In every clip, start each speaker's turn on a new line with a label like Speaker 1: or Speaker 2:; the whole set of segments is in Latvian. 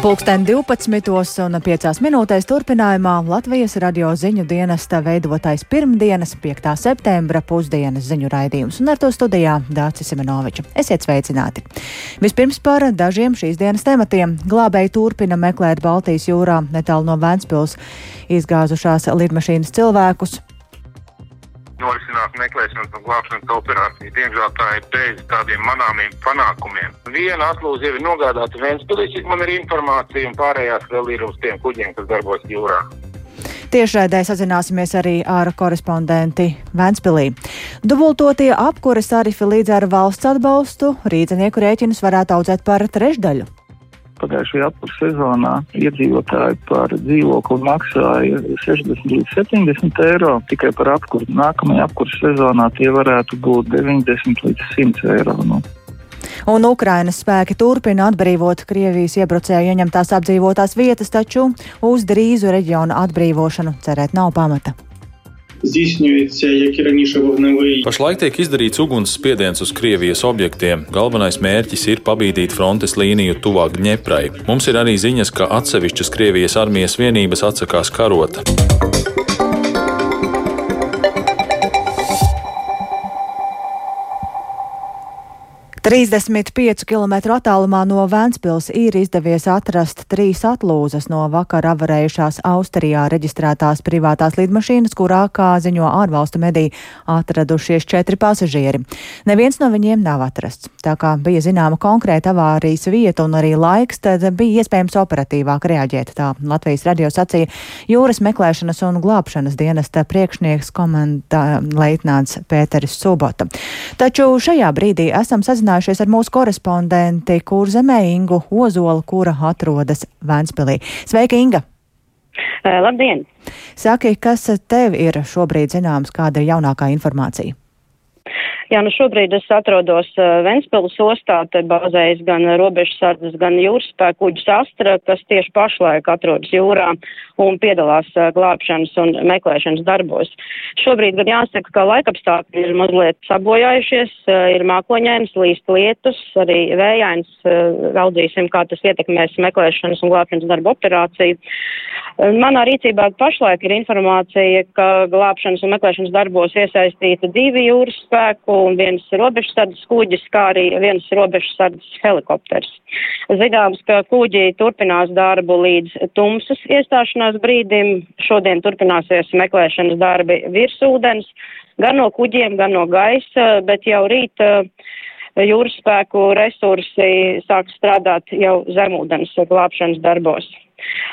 Speaker 1: Pulksten 12 un 5 minūtēs turpinājumā Latvijas radio ziņu dienesta veidotais pirmdienas 5. septembra pusdienas ziņu raidījums, un ar to studijā Dācis Simenoviča. Esiet sveicināti! Vispirms par dažiem šīs dienas tematiem. Glābēji turpina meklēt Baltijas jūrā netālu no Vēncpils izgāzušās lidmašīnas cilvēkus
Speaker 2: norisināt meklēšanas un glābšanas operāciju. Diemžēl tā ir bez tādiem manāmiem panākumiem. Viena atlūze jau ir nogādāta Ventspilī, cik man ir informācija, un pārējās vēl ir uz tiem kuģiem, kas darbojas jūrā.
Speaker 1: Tiešraidē sazināsimies arī ar korespondenti Ventspilī. Dubultotie apkures tarifi līdz ar valsts atbalstu rīznieku rēķinus varētu audzēt par trešdaļu.
Speaker 3: Pagājušajā apkurss sezonā iedzīvotāji par dzīvokli maksāja 60 līdz 70 eiro, tikai par apkursu. Nākamajā apkurss sezonā tie varētu būt 90 līdz 100 eiro. Nu.
Speaker 1: Un Ukrainas spēki turpina atbrīvot Krievijas iebrucēju ieņemtās apdzīvotās vietas, taču uz drīzu reģiona atbrīvošanu cerēt nav pamata
Speaker 4: здійснюється, як і раніше, вогневий.
Speaker 5: Pašlaik tiek izdarīts uguns spiediens uz Krievijas objektiem. Galvenais mērķis ir pabīdīt frontes līniju tuvāk Ņeprai. Mums ir arī ziņas, ka atsevišķas Krievijas armijas vienības atsakās karot.
Speaker 1: 35 km attālumā no Vēncpils ir izdevies atrast trīs atlūzas no vakar avarējušās Austrijā reģistrētās privātās lidmašīnas, kurā, kā ziņo ārvalstu mediji, atradušies četri pasažieri. Neviens no viņiem nav atrasts. Tā kā bija zināma konkrēta avārijas vieta un arī laiks, tad bija iespējams operatīvāk reaģēt. Tā Latvijas radio sacīja jūras meklēšanas un glābšanas dienesta priekšnieks komanda leitnants Pēteris Subota. Taču šajā brīdī esam sazinājušies sazinājušies ar mūsu korespondenti Kurzemē Ingu Ozolu, kura atrodas Vēnspilī. Sveika, Inga!
Speaker 6: Uh, labdien!
Speaker 1: Saki, kas tev ir šobrīd zināms, kāda ir jaunākā informācija?
Speaker 6: Jā, nu šobrīd es atrodos uh, Ventspils ostā, te bāzējas gan robežsardzes, gan jūraspēku kuģis Astra, kas tieši pašlaik atrodas jūrā un piedalās uh, glābšanas un meklēšanas darbos. Šobrīd gan jāsaka, ka laikapstākļi ir mazliet sabojājušies, uh, ir mākoņainas, līst lietus, arī vējains, raudzīsim, kā tas ietekmēs meklēšanas un glābšanas darbu operāciju. Manā rīcībā pašlaik ir informācija, ka glābšanas un meklēšanas darbos iesaistīta divi jūras spēku un viens robežsardzes kuģis, kā arī viens robežsardzes helikopters. Zināms, ka kuģi turpinās darbu līdz tumsas iestāšanās brīdim. Šodien turpināsies meklēšanas darbi virs ūdens, gan no kuģiem, gan no gaisa, bet jau rīt uh, jūras spēku resursi sāk strādāt jau zemūdens glābšanas darbos.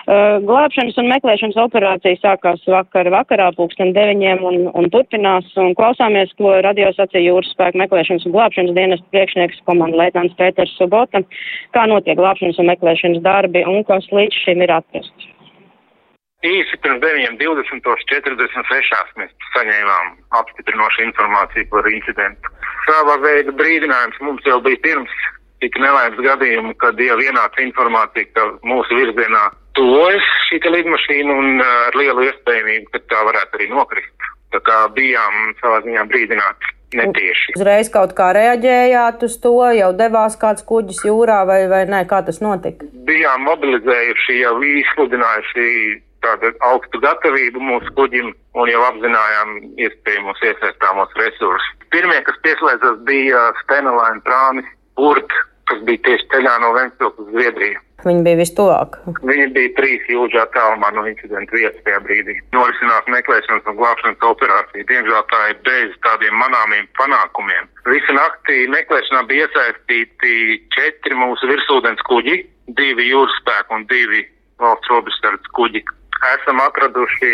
Speaker 6: Glābšanas un meklēšanas operācija sākās vakar vakarā pūksteni deviņiem un, un turpinās, un klausāmies, ko radio sacīja jūras spēku meklēšanas un glābšanas dienas priekšnieks komanda Leitnants Pēters Subota, kā notiek glābšanas un meklēšanas darbi un kas līdz šim ir atrasts.
Speaker 2: Īsi pirms 9.46. mēs saņēmām apstiprinošu informāciju par incidentu. Savā veida brīdinājums mums jau bija pirms tik nelaimes gadījumu, kad jau ienāca informācija, ka mūsu virzienā tuvojas šī lidmašīna un ar lielu iespējamību, ka tā varētu arī nokrist. Tā kā bijām savā ziņā brīdināti. Netieši.
Speaker 6: Uzreiz kaut kā reaģējāt uz to, jau devās kāds kuģis jūrā vai, vai nē, kā tas notika?
Speaker 2: Bijām mobilizējuši, jau izsludinājuši tādu augstu gatavību mūsu kuģim un jau apzinājām iespējamos iesaistāmos resursus. Pirmie, kas pieslēdzas, bija Stenelaina prāmis Urt, kas bija tieši ceļā no Ventspils uz Zviedriju.
Speaker 6: Viņi bija vistuvāk.
Speaker 2: Viņi bija trīs jūdžu attālumā no incidenta vietas tajā brīdī. Norisināt meklēšanas un glābšanas operāciju. Diemžēl tā ir bez tādiem manāmiem panākumiem. Visu naktī meklēšanā bija iesaistīti četri mūsu virsūdens kuģi, divi jūras spēku un divi valsts robežsardzes kuģi esam atraduši,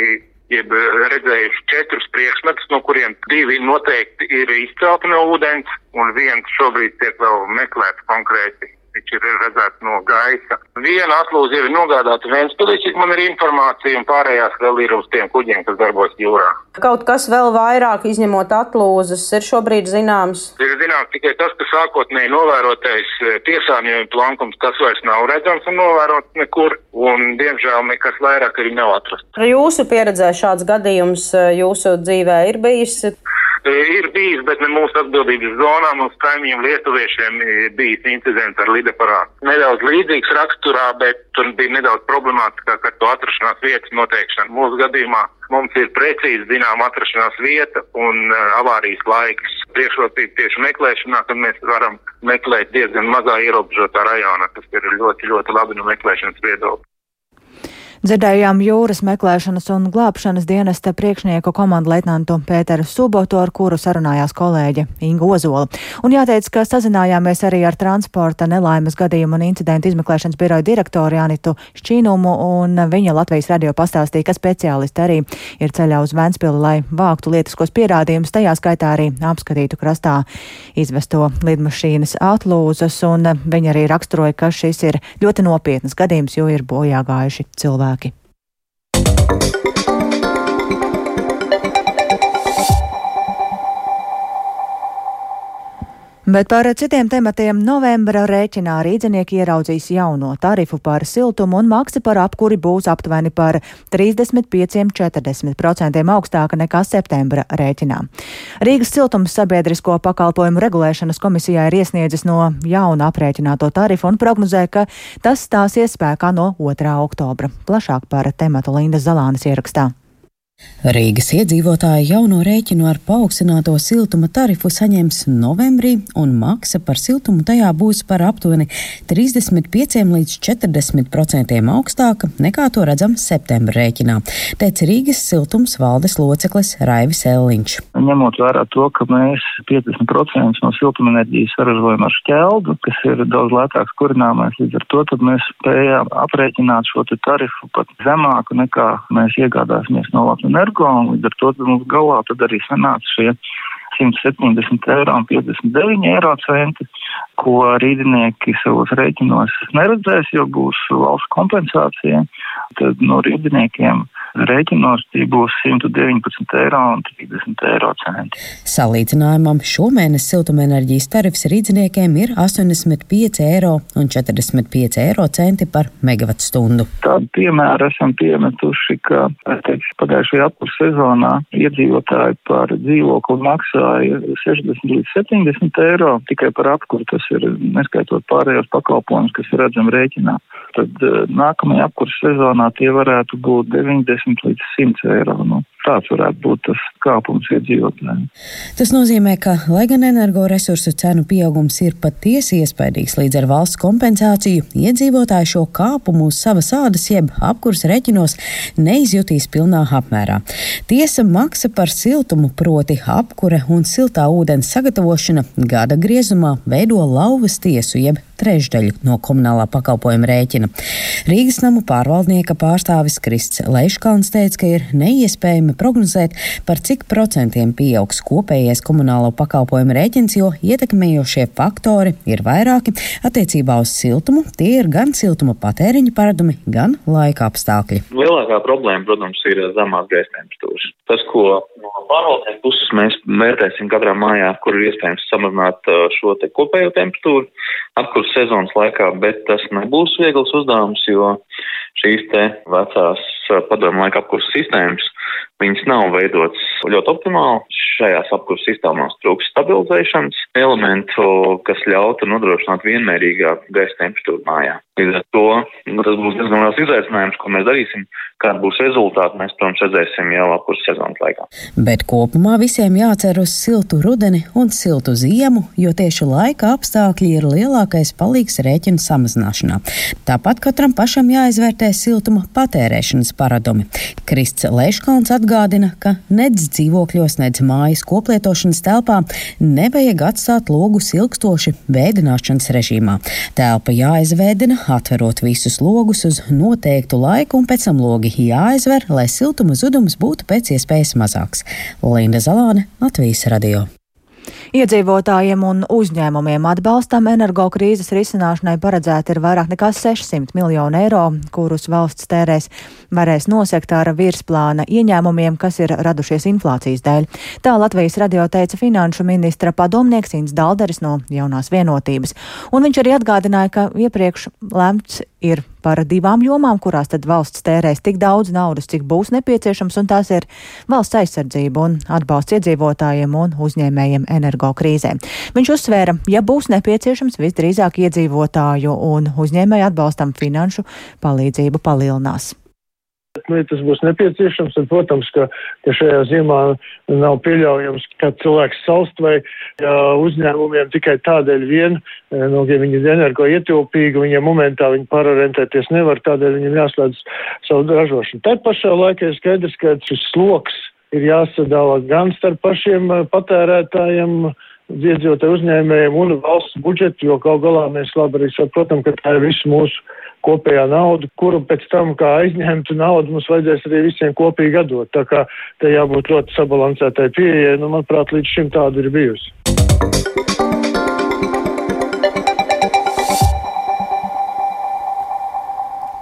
Speaker 2: jeb redzējuši četrus priekšmetus, no kuriem divi noteikti ir izcelti no ūdens, un viens šobrīd tiek vēl meklēts konkrēti viņš ir redzēts no gaisa. Viena atlūze jau ir nogādāta Ventspilī, cik man ir informācija, un pārējās vēl ir uz tiem kuģiem, kas darbojas jūrā.
Speaker 6: Kaut kas vēl vairāk, izņemot atlūzes, ir šobrīd zināms?
Speaker 2: Ir zināms tikai tas, ka sākotnēji novērotais e, piesārņojuma plankums, tas vairs nav redzams un novērots nekur, un diemžēl nekas vairāk arī nav atrasts.
Speaker 6: Jūsu pieredzē šāds gadījums e, jūsu dzīvē ir bijis?
Speaker 2: Ir bijis, bet ne mūsu atbildības zonā. Mums kaimiņiem lietuviešiem bijis incidents ar lidaparātu. Nedaudz līdzīgs raksturā, bet tur bija nedaudz problemātiskāk ar to atrašanās vietas noteikšanu. Mūsu gadījumā mums ir precīzi zinām atrašanās vieta un avārijas laiks. Priekšrocība tieši meklēšanā, kad mēs varam meklēt diezgan mazā ierobežotā rajonā, kas ir ļoti, ļoti labi no meklēšanas viedokļa.
Speaker 1: Dzirdējām jūras meklēšanas un glābšanas dienesta priekšnieku komandu leitnantu Pēteru Subotu, ar kuru sarunājās kolēģe Inga Ozola. Un jāteic, ka sazinājāmies arī ar transporta nelaimes gadījumu un incidentu izmeklēšanas biroju direktoru Janitu Šķīnumu, un viņa Latvijas radio pastāstīja, ka speciālisti arī ir ceļā uz Ventspili, lai vāktu lietiskos pierādījumus, tajā skaitā arī apskatītu krastā izvesto lidmašīnas atlūzas, un viņa arī raksturoja, ka šis ir ļoti nopietnas gadījums, jo ir bojā gājuši cilvēki cilvēki. Bet par citiem tematiem novembra rēķinā rīdzinieki ieraudzīs jauno tarifu par siltumu un maksa par apkuri būs aptuveni par 35-40% augstāka nekā septembra rēķinā. Rīgas siltums sabiedrisko pakalpojumu regulēšanas komisijā ir iesniedzis no jauna aprēķināto tarifu un prognozē, ka tas stāsies spēkā no 2. oktobra. Plašāk par tematu Linda Zalānas ierakstā.
Speaker 7: Rīgas iedzīvotāji jauno rēķinu ar paaugstināto siltuma tarifu saņems novembrī, un maksa par siltumu tajā būs par aptuveni 35 līdz 40 procentiem augstāka nekā to redzam septembra rēķinā, teica Rīgas siltums valdes loceklis Raivis Elliņš.
Speaker 3: Ņemot vērā to, ka mēs 50% no siltumenerģijas saražojam ar šķeldu, kas ir daudz lētāks kurināmais, līdz ar to mēs spējām aprēķināt šo tarifu pat zemāku nekā mēs iegādāsimies no Latvijas energo, un līdz ar to mums galā tad arī sanāca šie 170 eiro un 59 eiro centi, ko rīdinieki savos rēķinos neredzēs, jo būs valsts kompensācija. Tad no rīdiniekiem Rēķinos tie būs 119 eiro un 30 eiro centi.
Speaker 7: Salīdzinājumam šomēnes siltumenerģijas tarifs rīdziniekiem ir 85 eiro un 45 eiro centi par megavatu stundu.
Speaker 3: Tādu piemēru esam piemetuši, ka teikšu, pagājušajā apkurs sezonā iedzīvotāji par dzīvokli maksāja 60 līdz 70 eiro tikai par apkuru. Tas ir neskaitot pārējos pakalpojumus, kas ir redzami rēķinā. Tad uh, nākamajā apkurs sezonā tie varētu būt 90 50 līdz 100 eiro. Nu, tāds varētu būt tas kāpums iedzīvotājiem.
Speaker 7: Tas nozīmē, ka, lai gan energoresursu cenu pieaugums ir patiesi iespaidīgs līdz ar valsts kompensāciju, iedzīvotāji šo kāpumu uz savas ādas jeb apkurs reķinos neizjutīs pilnā apmērā. Tiesa maksa par siltumu, proti apkure un siltā ūdens sagatavošana gada griezumā veido lauvas tiesu jeb trešdaļu no komunālā pakalpojuma rēķina. Rīgas namu pārvaldnieka pārstāvis Krists Leiškalns teica, ka ir neiespējami prognozēt, par cik procentiem pieaugs kopējais komunālo pakalpojumu rēķins, jo ietekmējošie faktori ir vairāki. Attiecībā uz siltumu tie ir gan siltuma patēriņa paradumi, gan laika apstākļi.
Speaker 8: Lielākā problēma, protams, ir zemās gaisa temperatūras. Tas, ko no pārvaldnieku puses mēs vērtēsim katrā mājā, kur ir iespējams samazināt uh, šo te kopējo temperatūru. Apkurs sezonas laikā, bet tas nebūs viegls uzdevums, jo šīs te vecās uh, padomu laika apkurses sistēmas Viņas nav veidotas ļoti optimāli. Šajās apkurses sistēmās trūks stabilizēšanas elementu, kas ļautu nodrošināt vienmērīgāku gaisa temperatūru mājā. Līdz ar to nu, tas būs diezgan liels izaicinājums, ko mēs darīsim. Kāda būs rezultāti, mēs, protams, redzēsim jau apkurses sezonas laikā.
Speaker 7: Bet kopumā visiem jācer uz siltu rudeni un siltu ziemu, jo tieši laika apstākļi ir lielākais palīgs rēķinu samazināšanā. Tāpat katram pašam jāizvērtē siltuma patērēšanas paradumi. Krists atgādāja, atgādina, ka nedz dzīvokļos, nedz mājas koplietošanas telpā nevajag atstāt logus ilgstoši vēdināšanas režīmā. Telpa jāizvēdina, atverot visus logus uz noteiktu laiku, un pēc tam logi jāizver, lai siltuma zudums būtu pēc iespējas mazāks. Linda Zalāne, Latvijas radio.
Speaker 1: Iedzīvotājiem un uzņēmumiem atbalstam energokrīzes risināšanai paredzēta ir vairāk nekā 600 miljonu eiro, kurus valsts tērēs varēs nosekt ar virsplāna ieņēmumiem, kas ir radušies inflācijas dēļ. Tā Latvijas radio teica finanšu ministra padomnieks Ins Dalderis no jaunās vienotības. Un viņš arī atgādināja, ka iepriekš lemts ir par divām jomām, kurās tad valsts tērēs tik daudz naudas, cik būs nepieciešams, un tās ir valsts aizsardzība un atbalsts iedzīvotājiem un uzņēmējiem energokrīzē. Viņš uzsvēra, ja būs nepieciešams, visdrīzāk iedzīvotāju un uzņēmēju atbalstam finanšu palīdzību palielinās.
Speaker 9: Nu, ja tas būs nepieciešams, tad, protams, ka, ka šajā ziemā nav pieļaujams, ka cilvēks salst vai ja uzņēmumiem tikai tādēļ vien, e, nu, ja viņi ir energo ietilpīgi, viņiem momentā viņi parorientēties nevar, tādēļ viņiem jāslēdz savu ražošanu. Tad pašā laikā ir skaidrs, ka šis sloks ir jāsadala gan starp pašiem e, patērētājiem, iedzīvotāju uzņēmējiem un valsts budžetu, jo gal galā mēs labi arī saprotam, ka tā ir visu mūsu kopējā nauda, kuru pēc tam, kā aizņemtu naudu, mums vajadzēs arī visiem kopīgi atdot. Tā kā te jābūt ļoti sabalansētai pieejai, nu, manuprāt, līdz šim tāda ir bijusi.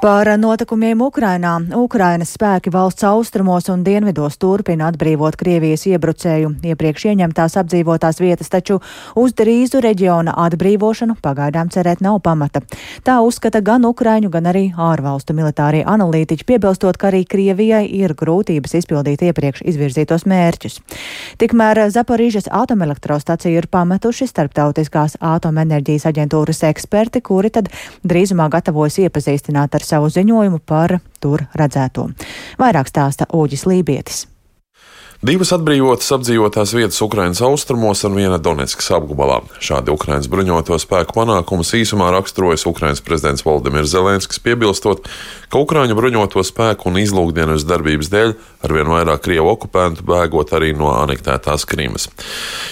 Speaker 1: Par notikumiem Ukrainā. Ukrainas spēki valsts austrumos un dienvidos turpina atbrīvot Krievijas iebrucēju iepriekš ieņemtās apdzīvotās vietas, taču uz drīzu reģiona atbrīvošanu pagaidām cerēt nav pamata. Tā uzskata gan Ukraiņu, gan arī ārvalstu militārie analītiķi, piebilstot, ka arī Krievijai ir grūtības izpildīt iepriekš izvirzītos mērķus. Tikmēr Zaporīžas atomelektrostaciju ir pametuši starptautiskās atomenerģijas aģentūras eksperti, kuri tad drīzumā gatavojas iepazīstināt ar savu ziņojumu par tur redzēto. Vairāk stāsta Oģis Lībietis.
Speaker 10: Divas atbrīvotas apdzīvotās vietas Ukrainas austrumos un viena Donetskas apgabalā. Šādi Ukrainas bruņoto spēku panākumus īsumā raksturojas Ukrainas prezidents Valdemirs Zelenskis, piebilstot, ka Ukraiņu bruņoto spēku un izlūkdienas darbības dēļ arvien vairāk Krievu okupantu bēgot arī no anektētās Krīmas.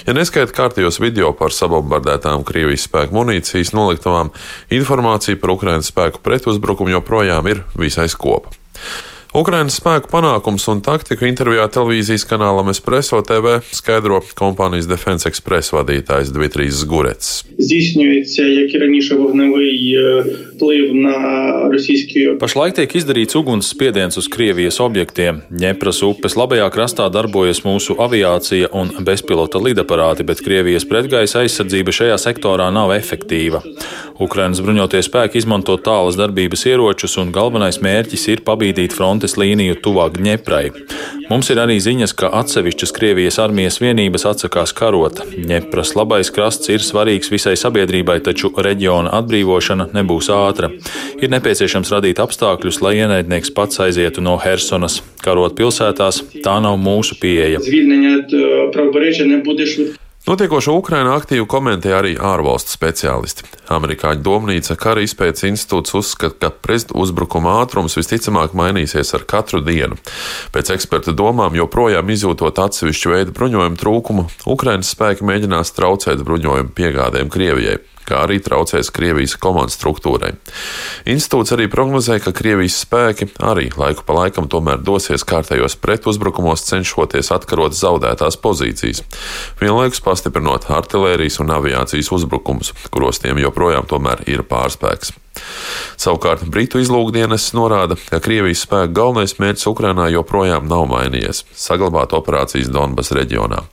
Speaker 10: Ja neskaita kārtījos video par sabombardētām Krievijas spēku munīcijas noliktavām, informācija par Ukrainas spēku pretuzbrukumu joprojām ir visai skopa. Ukrainas spēku panākums un taktiku intervijā televīzijas kanālam Espresso TV skaidro kompānijas Defense Express vadītājs Dmitrijs
Speaker 4: Zgurets.
Speaker 5: Pašlaik tiek izdarīts uguns spiediens uz Krievijas objektiem. Ņepras upes labajā krastā darbojas mūsu aviācija un bezpilota lidaparāti, bet Krievijas pretgaisa aizsardzība šajā sektorā nav efektīva. Ukrainas bruņoties spēki izmanto tālas darbības ieročus un galvenais mērķis ir pabīdīt fronti frontes līniju tuvāk Ņeprai. Mums ir arī ziņas, ka atsevišķas Krievijas armijas vienības atsakās karot. Ņepras labais krasts ir svarīgs visai sabiedrībai, taču reģiona atbrīvošana nebūs ātra. Ir nepieciešams radīt apstākļus, lai ienaidnieks pats aizietu no Helsonas. Karot pilsētās, tā nav mūsu pieeja.
Speaker 10: Notiekošo Ukrainā aktīvi komentē arī ārvalstu speciālisti. Amerikāņu domnīca Kara izpētes institūts uzskata, ka prezidenta uzbrukuma ātrums visticamāk mainīsies ar katru dienu. Pēc eksperta domām, joprojām izjūtot atsevišķu veidu bruņojumu trūkumu, Ukrainas spēki mēģinās traucēt bruņojumu piegādēm Krievijai kā arī traucēs Krievijas komandas struktūrai. Institūts arī prognozē, ka Krievijas spēki arī laiku pa laikam tomēr dosies kārtējos pretuzbrukumos, cenšoties atkarot zaudētās pozīcijas, vienlaikus pastiprinot artilērijas un aviācijas uzbrukumus, kuros tiem joprojām tomēr ir pārspēks. Savukārt Britu izlūkdienesis norāda, ka Krievijas spēku galvenais mērķis Ukrainā joprojām nav mainījies - saglabāt operācijas Donbas reģionā.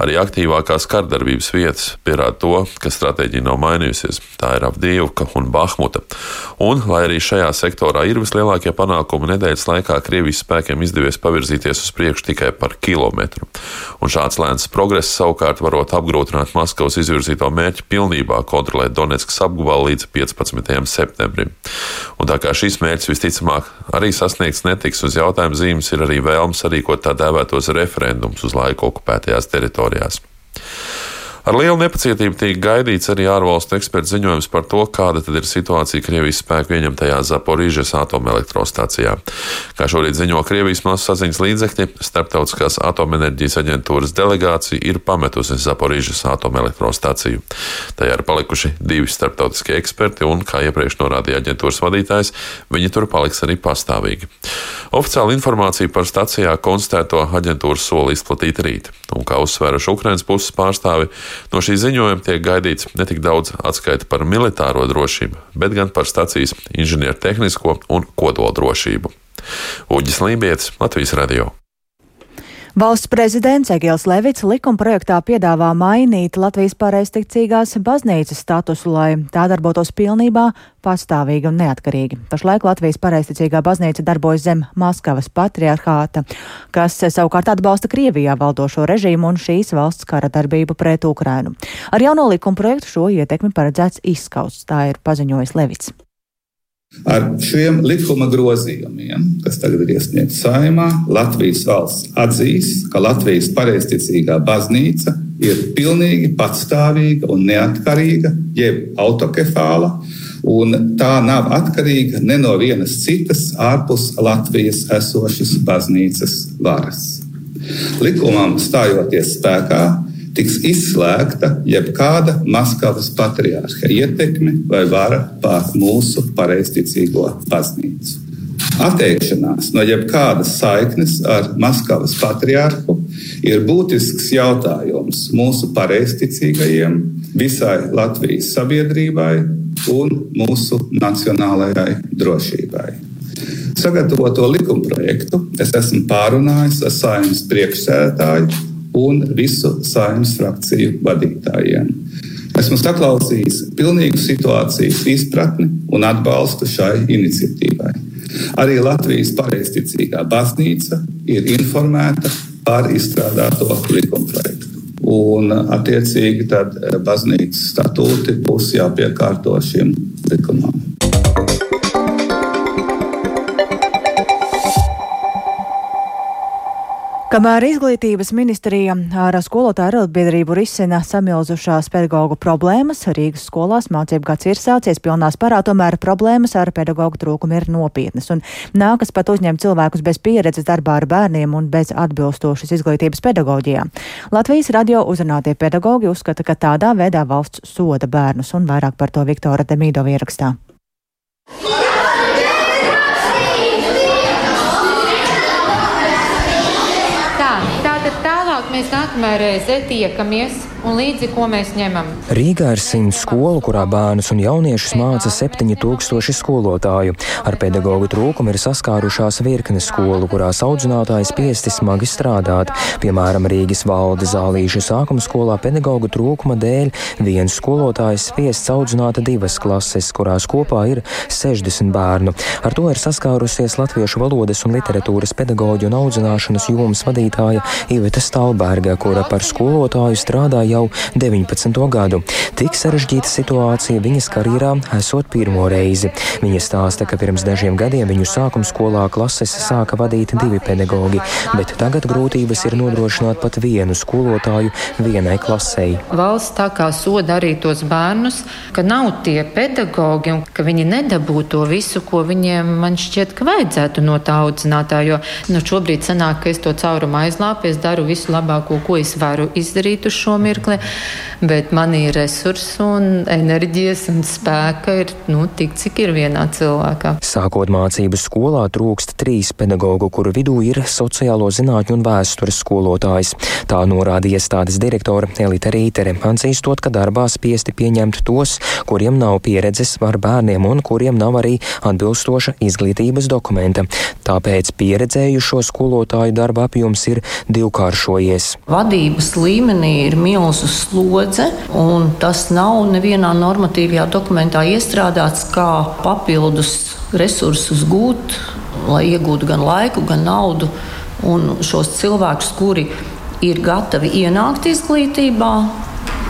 Speaker 10: Arī aktīvākās kardarbības vietas pierāda to, ka stratēģija nav mainījusies. Tā ir Avdīvka un Bahmuta. Un, lai arī šajā sektorā ir vislielākie panākumi, nedēļas laikā Krievijas spēkiem izdevies pavirzīties uz priekšu tikai par kilometru. Un šāds lēns progress savukārt varot apgrūtināt Maskavas izvirzīto mērķi pilnībā kontrolēt Donetskas apgabalu līdz 15. septembrim. Un tā kā šis mērķis visticamāk arī sasniegts netiks, uz jautājuma zīmes ir arī vēlms sarīkot tā dēvētos referendums uz laiku okupētajās teritorijās. Ar lielu nepacietību tiek gaidīts arī ārvalstu ekspertu ziņojums par to, kāda tad ir situācija Krievijas spēku ieņemtajā Zaporīžas atomelektrostācijā. Kā šorīt ziņo Krievijas masasaziņas līdzekļi, Starptautiskās atomenerģijas aģentūras delegācija ir pametusi Zaporīžas atomelektrostāciju. Tajā ir palikuši divi starptautiskie eksperti, un, kā iepriekš norādīja aģentūras vadītājs, viņi tur paliks arī pastāvīgi. Oficiāla informācija par stacijā konstatēto aģentūras soli izplatīt rīt, un, kā uzsvēruši Ukrainas puses pārstāvi, No šī ziņojuma tiek gaidīts ne tik daudz atskaita par militāro drošību, bet gan par stacijas inženiertehnisko un kodoldrošību. Uģis Lībijams, Latvijas Radio.
Speaker 1: Valsts prezidents Egils Levits likuma projektā piedāvā mainīt Latvijas pareizticīgās baznīcas statusu, lai tā darbotos pilnībā pastāvīgi un neatkarīgi. Pašlaik Latvijas pareizticīgā baznīca darbojas zem Maskavas patriarchāta, kas savukārt atbalsta Krievijā valdošo režīmu un šīs valsts kara darbību pret Ukrainu. Ar jauno likuma projektu šo ietekmi paredzēts izskausts, tā ir paziņojis Levits.
Speaker 11: Ar šiem likuma grozījumiem, kas tagad ir iesniegti saimā, Latvijas valsts atzīs, ka Latvijas pareizticīgā baznīca ir pilnīgi patstāvīga un neatkarīga, jeb autokefāla, un tā nav atkarīga ne no vienas citas ārpus Latvijas esošas baznīcas varas. Likumam stājoties spēkā, tiks izslēgta jebkāda Maskavas patriārha ietekme vai vara pār mūsu pareizticīgo baznīcu. Atteikšanās no jebkādas saiknes ar Maskavas patriārhu ir būtisks jautājums mūsu pareizticīgajiem, visai Latvijas sabiedrībai un mūsu nacionālajai drošībai. Sagatavoto likumprojektu es esmu pārunājis ar saimnes priekšsēdētāju un visu saimnes frakciju vadītājiem. Esmu saklausījis pilnīgu situācijas izpratni un atbalstu šai iniciatīvai. Arī Latvijas pareizticīgā baznīca ir informēta par izstrādāto likumprojektu. Un, attiecīgi, tad baznīcas statūti būs jāpiekārto šim likumam.
Speaker 1: Kamēr izglītības ministrija ar skolotāju arotbiedrību risina samilzušās pedagoģu problēmas, Rīgas skolās mācību gads ir sācies pilnā sparā, tomēr problēmas ar pedagoģu trūkumu ir nopietnas un nākas pat uzņemt cilvēkus bez pieredzes darbā ar bērniem un bez atbilstošas izglītības pedagoģijā. Latvijas radio uzrunātie pedagoģi uzskata, ka tādā veidā valsts soda bērnus un vairāk par to Viktora Demīdova ierakstā.
Speaker 12: Mēs nākamajā reizē tiekamies un līdzi ko mēs ņemam.
Speaker 13: Rīgā ir simts skolu, kurā bērnus un jauniešus māca 7000 skolotāju. Ar pedagoģu trūkumu ir saskārušās virkne skolu, kurās audzinātāji spiesti smagi strādāt. Piemēram, Rīgas valdes zālīšu sākuma skolā pedagoģu trūkuma dēļ viens skolotājs spiests audzināt divas klases, kurās kopā ir 60 bērnu. Ar to ir saskārusies latviešu valodas un literatūras pedagoģu un audzināšanas jomas vadītāja Iveta Stalberga, kura par skolotāju strādāja jau 19. gadu. Tik sarežģīta situācija viņas karjerā esot pirmo reizi. Viņa stāsta, ka pirms dažiem gadiem viņu sākuma skolā klases sāka vadīt divi pedagoģi, bet tagad grūtības ir nodrošināt pat vienu skolotāju vienai klasei.
Speaker 12: Valsts tā kā soda arī tos bērnus, ka nav tie pedagoģi un ka viņi nedabū to visu, ko viņiem man šķiet, ka vajadzētu no tā audzinātā. Jo nu, šobrīd sanāk, ka es to caurumu aizlāpu, es daru visu labāko, ko es varu izdarīt uz šo mirkli bet man ir resursi un enerģijas un spēka ir nu, tik, cik ir vienā cilvēkā.
Speaker 13: Sākot mācības skolā, trūkst trīs pedagoģu, kuru vidū ir sociālo zinātņu un vēstures skolotājs. Tā norāda iestādes direktore Elita Rītere, atzīstot, ka darbā spiesti pieņemt tos, kuriem nav pieredzes ar bērniem un kuriem nav arī atbilstoša izglītības dokumenta. Tāpēc pieredzējušo skolotāju darba apjoms ir divkāršojies.
Speaker 14: Vadības līmenī ir milzu slodze, un tas nav nevienā normatīvajā dokumentā iestrādāts kā papildus resursus gūt, lai iegūtu gan laiku, gan naudu. Un šos cilvēkus, kuri ir gatavi ienākt izglītībā,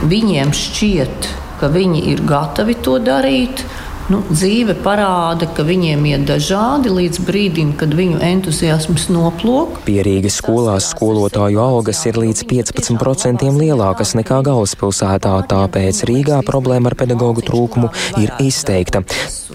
Speaker 14: viņiem šķiet, ka viņi ir gatavi to darīt. Nu, dzīve parāda, ka viņiem iet dažādi līdz brīdim, kad viņu entuziasms noplūk.
Speaker 13: Pierīgas skolās skolotāju algas ir līdz 15% lielākas nekā galvaspilsētā, tāpēc Rīgā problēma ar pedagoģu trūkumu ir izteikta.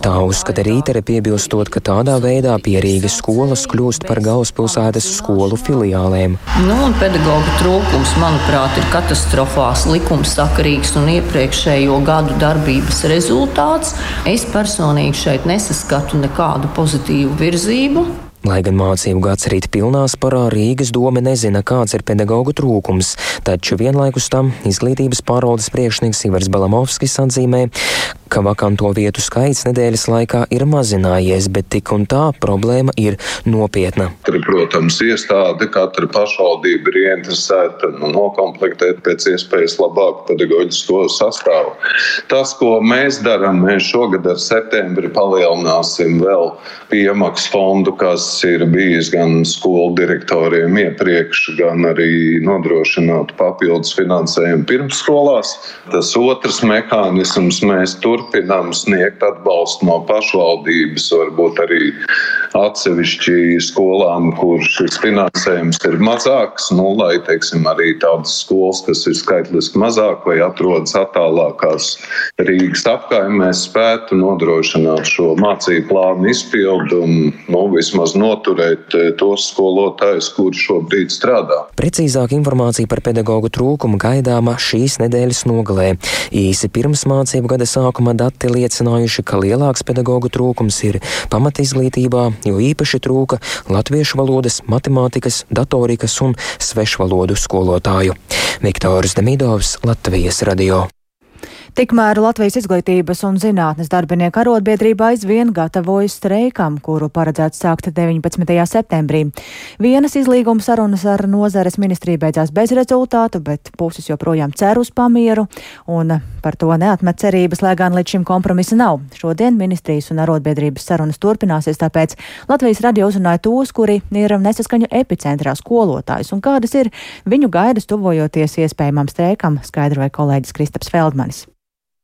Speaker 13: Tā uzskata Rītere piebilstot, ka tādā veidā pierīgas skolas kļūst par galvaspilsētas skolu filiālēm.
Speaker 14: Nu, pedagoģu trūkums, manuprāt, ir katastrofās likumsakarīgs un iepriekšējo gadu darbības rezultāts. Es Es personīgi šeit nesaskatu nekādu pozitīvu virzību.
Speaker 13: Lai gan mācību gads rīt pilnā sparā, Rīgas doma nezina, kāds ir pedagoģu trūkums, taču vienlaikus tam izglītības pārvaldes priekšnieks Ivars Balamovskis atzīmē, ka vakanto vietu skaits nedēļas laikā ir mazinājies, bet tik un tā problēma ir nopietna.
Speaker 15: Katra, protams, iestāde, katra pašvaldība ir ieinteresēta nu, nokomplektēt pēc iespējas labāku pedagoģisko sastāvu. Tas, ko mēs darām, mēs šogad ar septembri palielināsim vēl piemaksu fondu, kas ir bijis gan skolu direktoriem iepriekš, gan arī nodrošināt papildus finansējumu pirmsskolās. Tas otrs mehānisms mēs turpinām sniegt atbalstu no pašvaldības, varbūt arī atsevišķi skolām, kur šis finansējums ir mazāks, nu, lai teiksim, arī tādas skolas, kas ir skaitliski mazāk vai atrodas attālākās Rīgas apkaimēs, spētu nodrošināt šo mācību plānu izpildu un nu, vismaz noturēt eh, tos skolotājus, kuri šobrīd strādā.
Speaker 13: Precīzāk informācija par pedagoģu trūkumu gaidāma šīs nedēļas nogalē. Īsi pirms mācību gada sākuma dati liecinājuši, ka lielāks pedagoģu trūkums ir pamatizglītībā, jo īpaši trūka latviešu valodas, matemātikas, datorikas un svešvalodu skolotāju. Viktors Demidovs, Latvijas radio.
Speaker 1: Tikmēr Latvijas izglītības un zinātnes darbinieku arotbiedrība aizvien gatavojas streikam, kuru paredzēts sākt 19. septembrī. Vienas izlīguma sarunas ar nozares ministriju beidzās bez rezultātu, bet puses joprojām cer uz pamieru, un par to neatmet cerības, lai gan līdz šim kompromisa nav. Šodien ministrijas un arotbiedrības sarunas turpināsies, tāpēc Latvijas radio uzrunāja tos, kuri ir nesaskaņu epicentrā skolotājus, un kādas ir viņu gaidas tuvojoties iespējamam streikam, skaidroja kolēģis Kristaps Feldmanis.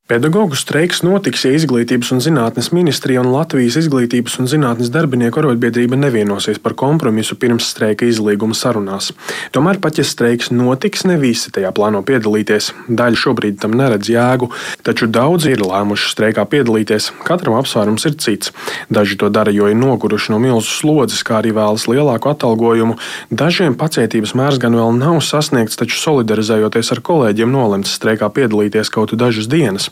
Speaker 16: Pedagoģu streiks notiks, ja Izglītības un zinātnes ministrija un Latvijas Izglītības un zinātnes darbinieku arotbiedrība nevienosies par kompromisu pirms streika izlīguma sarunās. Tomēr, pat ja streiks notiks, ne visi tajā plāno piedalīties. Daļa šobrīd tam neredz jēgu, taču daudzi ir lēmuši streikā piedalīties. Katram apsvērums ir cits. Daži to dara, jo ir noguruši no milzu slodzes, kā arī vēlas lielāku atalgojumu. Dažiem pacietības mērs gan vēl nav sasniegts, taču solidarizējoties ar kolēģiem, nolemts streikā piedalīties kaut dažas dienas.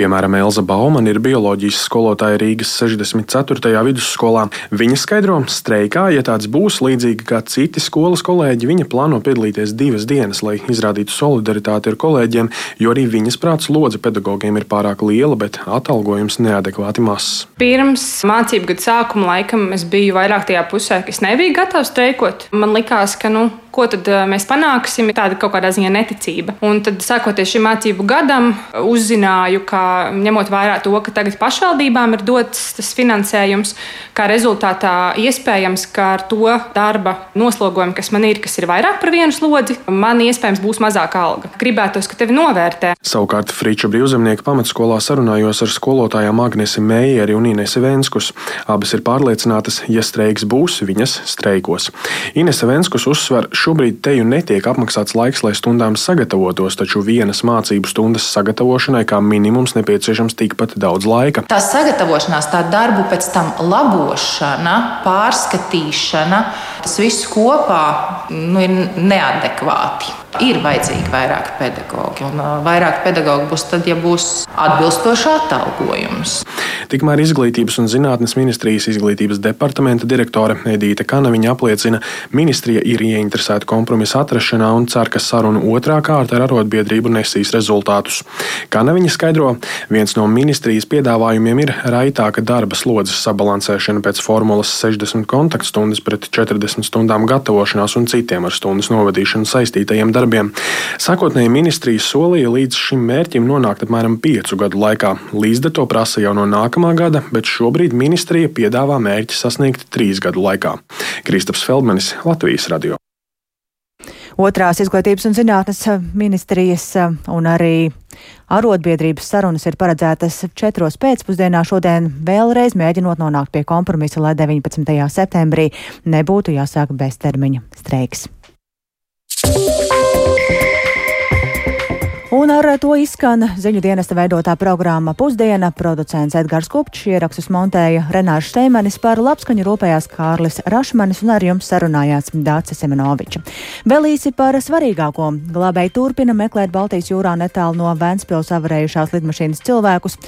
Speaker 16: Piemēram, Elza Baumana ir bioloģijas skolotāja Rīgas 64. vidusskolā. Viņa skaidro, streikā, ja tāds būs līdzīgi kā citi skolas kolēģi, viņa plāno piedalīties divas dienas, lai izrādītu solidaritāti ar kolēģiem, jo arī viņas prāts lodze pedagogiem ir pārāk liela, bet atalgojums neadekvāti mazs.
Speaker 17: Pirms mācību gada sākuma laikam es biju vairāk tajā pusē, ka es nebiju gatavs streikot. Man likās, ka nu, ko tad mēs panāksim, tāda kaut kādā ziņā neticība. Un tad, sākoties šim mācību gadam, uzzināju, ka ņemot vērā to, ka tagad pašvaldībām ir dots tas finansējums, kā rezultātā iespējams, ka ar to darba noslogojumu, kas man ir, kas ir vairāk par vienu slodzi, man iespējams būs mazāka alga. Gribētos, ka tevi novērtē.
Speaker 16: Savukārt Frīča brīvzemnieka pamatskolā sarunājos ar skolotājām Agnesi Meijeri un Inese Venskus. Abas ir pārliecinātas, ja streiks būs, viņas streikos. Inese Venskus uzsver, šobrīd teju netiek apmaksāts laiks, lai stundām sagatavotos, taču vienas mācību stundas sagatavošanai kā minimums nepieciešams tikpat daudz laika.
Speaker 18: Tā sagatavošanās, tā darbu pēc tam labošana, pārskatīšana, tas viss kopā nu, ir neadekvāti. Ir vajadzīgi vairāk pedagoģi, un vairāk pedagoģi būs tad, ja būs atbilstošs atalgojums.
Speaker 16: Tikmēr Izglītības un zinātnes ministrijas izglītības departamenta direktore Edīte Kanaviņa apliecina, ministrija ir ieinteresēta kompromisa atrašanā un cer, ka sarunu otrā kārta ar arotbiedrību nesīs rezultātus. Kanaviņa skaidro, viens no ministrijas piedāvājumiem ir raitāka darba slodzes sabalansēšana pēc formulas 60 kontaktstundas pret 40 stundām gatavošanās un citiem ar stundas novadīšanu saistītajiem darbiem. Sākotnēji ministrija solīja līdz šim mērķim nonākt apmēram piecu gadu laikā. Līdzde to prasa jau no nākamā gada, bet šobrīd ministrija piedāvā mērķi sasniegt trīs gadu laikā. Kristaps Feldmanis, Latvijas radio.
Speaker 1: Otrās izglītības un zinātnes ministrijas un arī arotbiedrības sarunas ir paredzētas četros pēcpusdienā šodien vēlreiz mēģinot nonākt pie kompromisa, lai 19. septembrī nebūtu jāsāk beztermiņa streiks. Un ar to izskan ziņu dienesta veidotā programma Pusdiena. Producents Edgars Kupčs ierakstus montēja Renāša Steimanis par labskaņu rūpējās Kārlis Rašmanis un ar jums sarunājās Dāca Semenoviča. Vēl īsi par svarīgāko. Glābēji turpina meklēt Baltijas jūrā netālu no Vēnspils avarējušās lidmašīnas cilvēkus.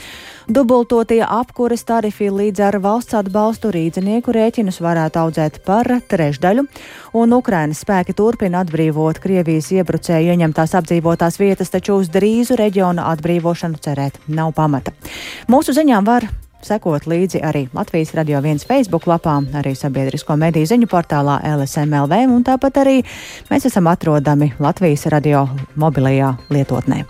Speaker 1: Dubultotie apkures tarifi līdz ar valsts atbalstu rīdzinieku rēķinus varētu audzēt par trešdaļu, un Ukrainas spēki turpina atbrīvot Krievijas iebrucēju ieņemtās apdzīvotās vietas, taču uz drīzu reģiona atbrīvošanu cerēt nav pamata. Mūsu ziņām var sekot līdzi arī Latvijas radio viens Facebook lapā, arī sabiedrisko mediju ziņu portālā LSMLV, un tāpat arī mēs esam atrodami Latvijas radio mobilajā lietotnē.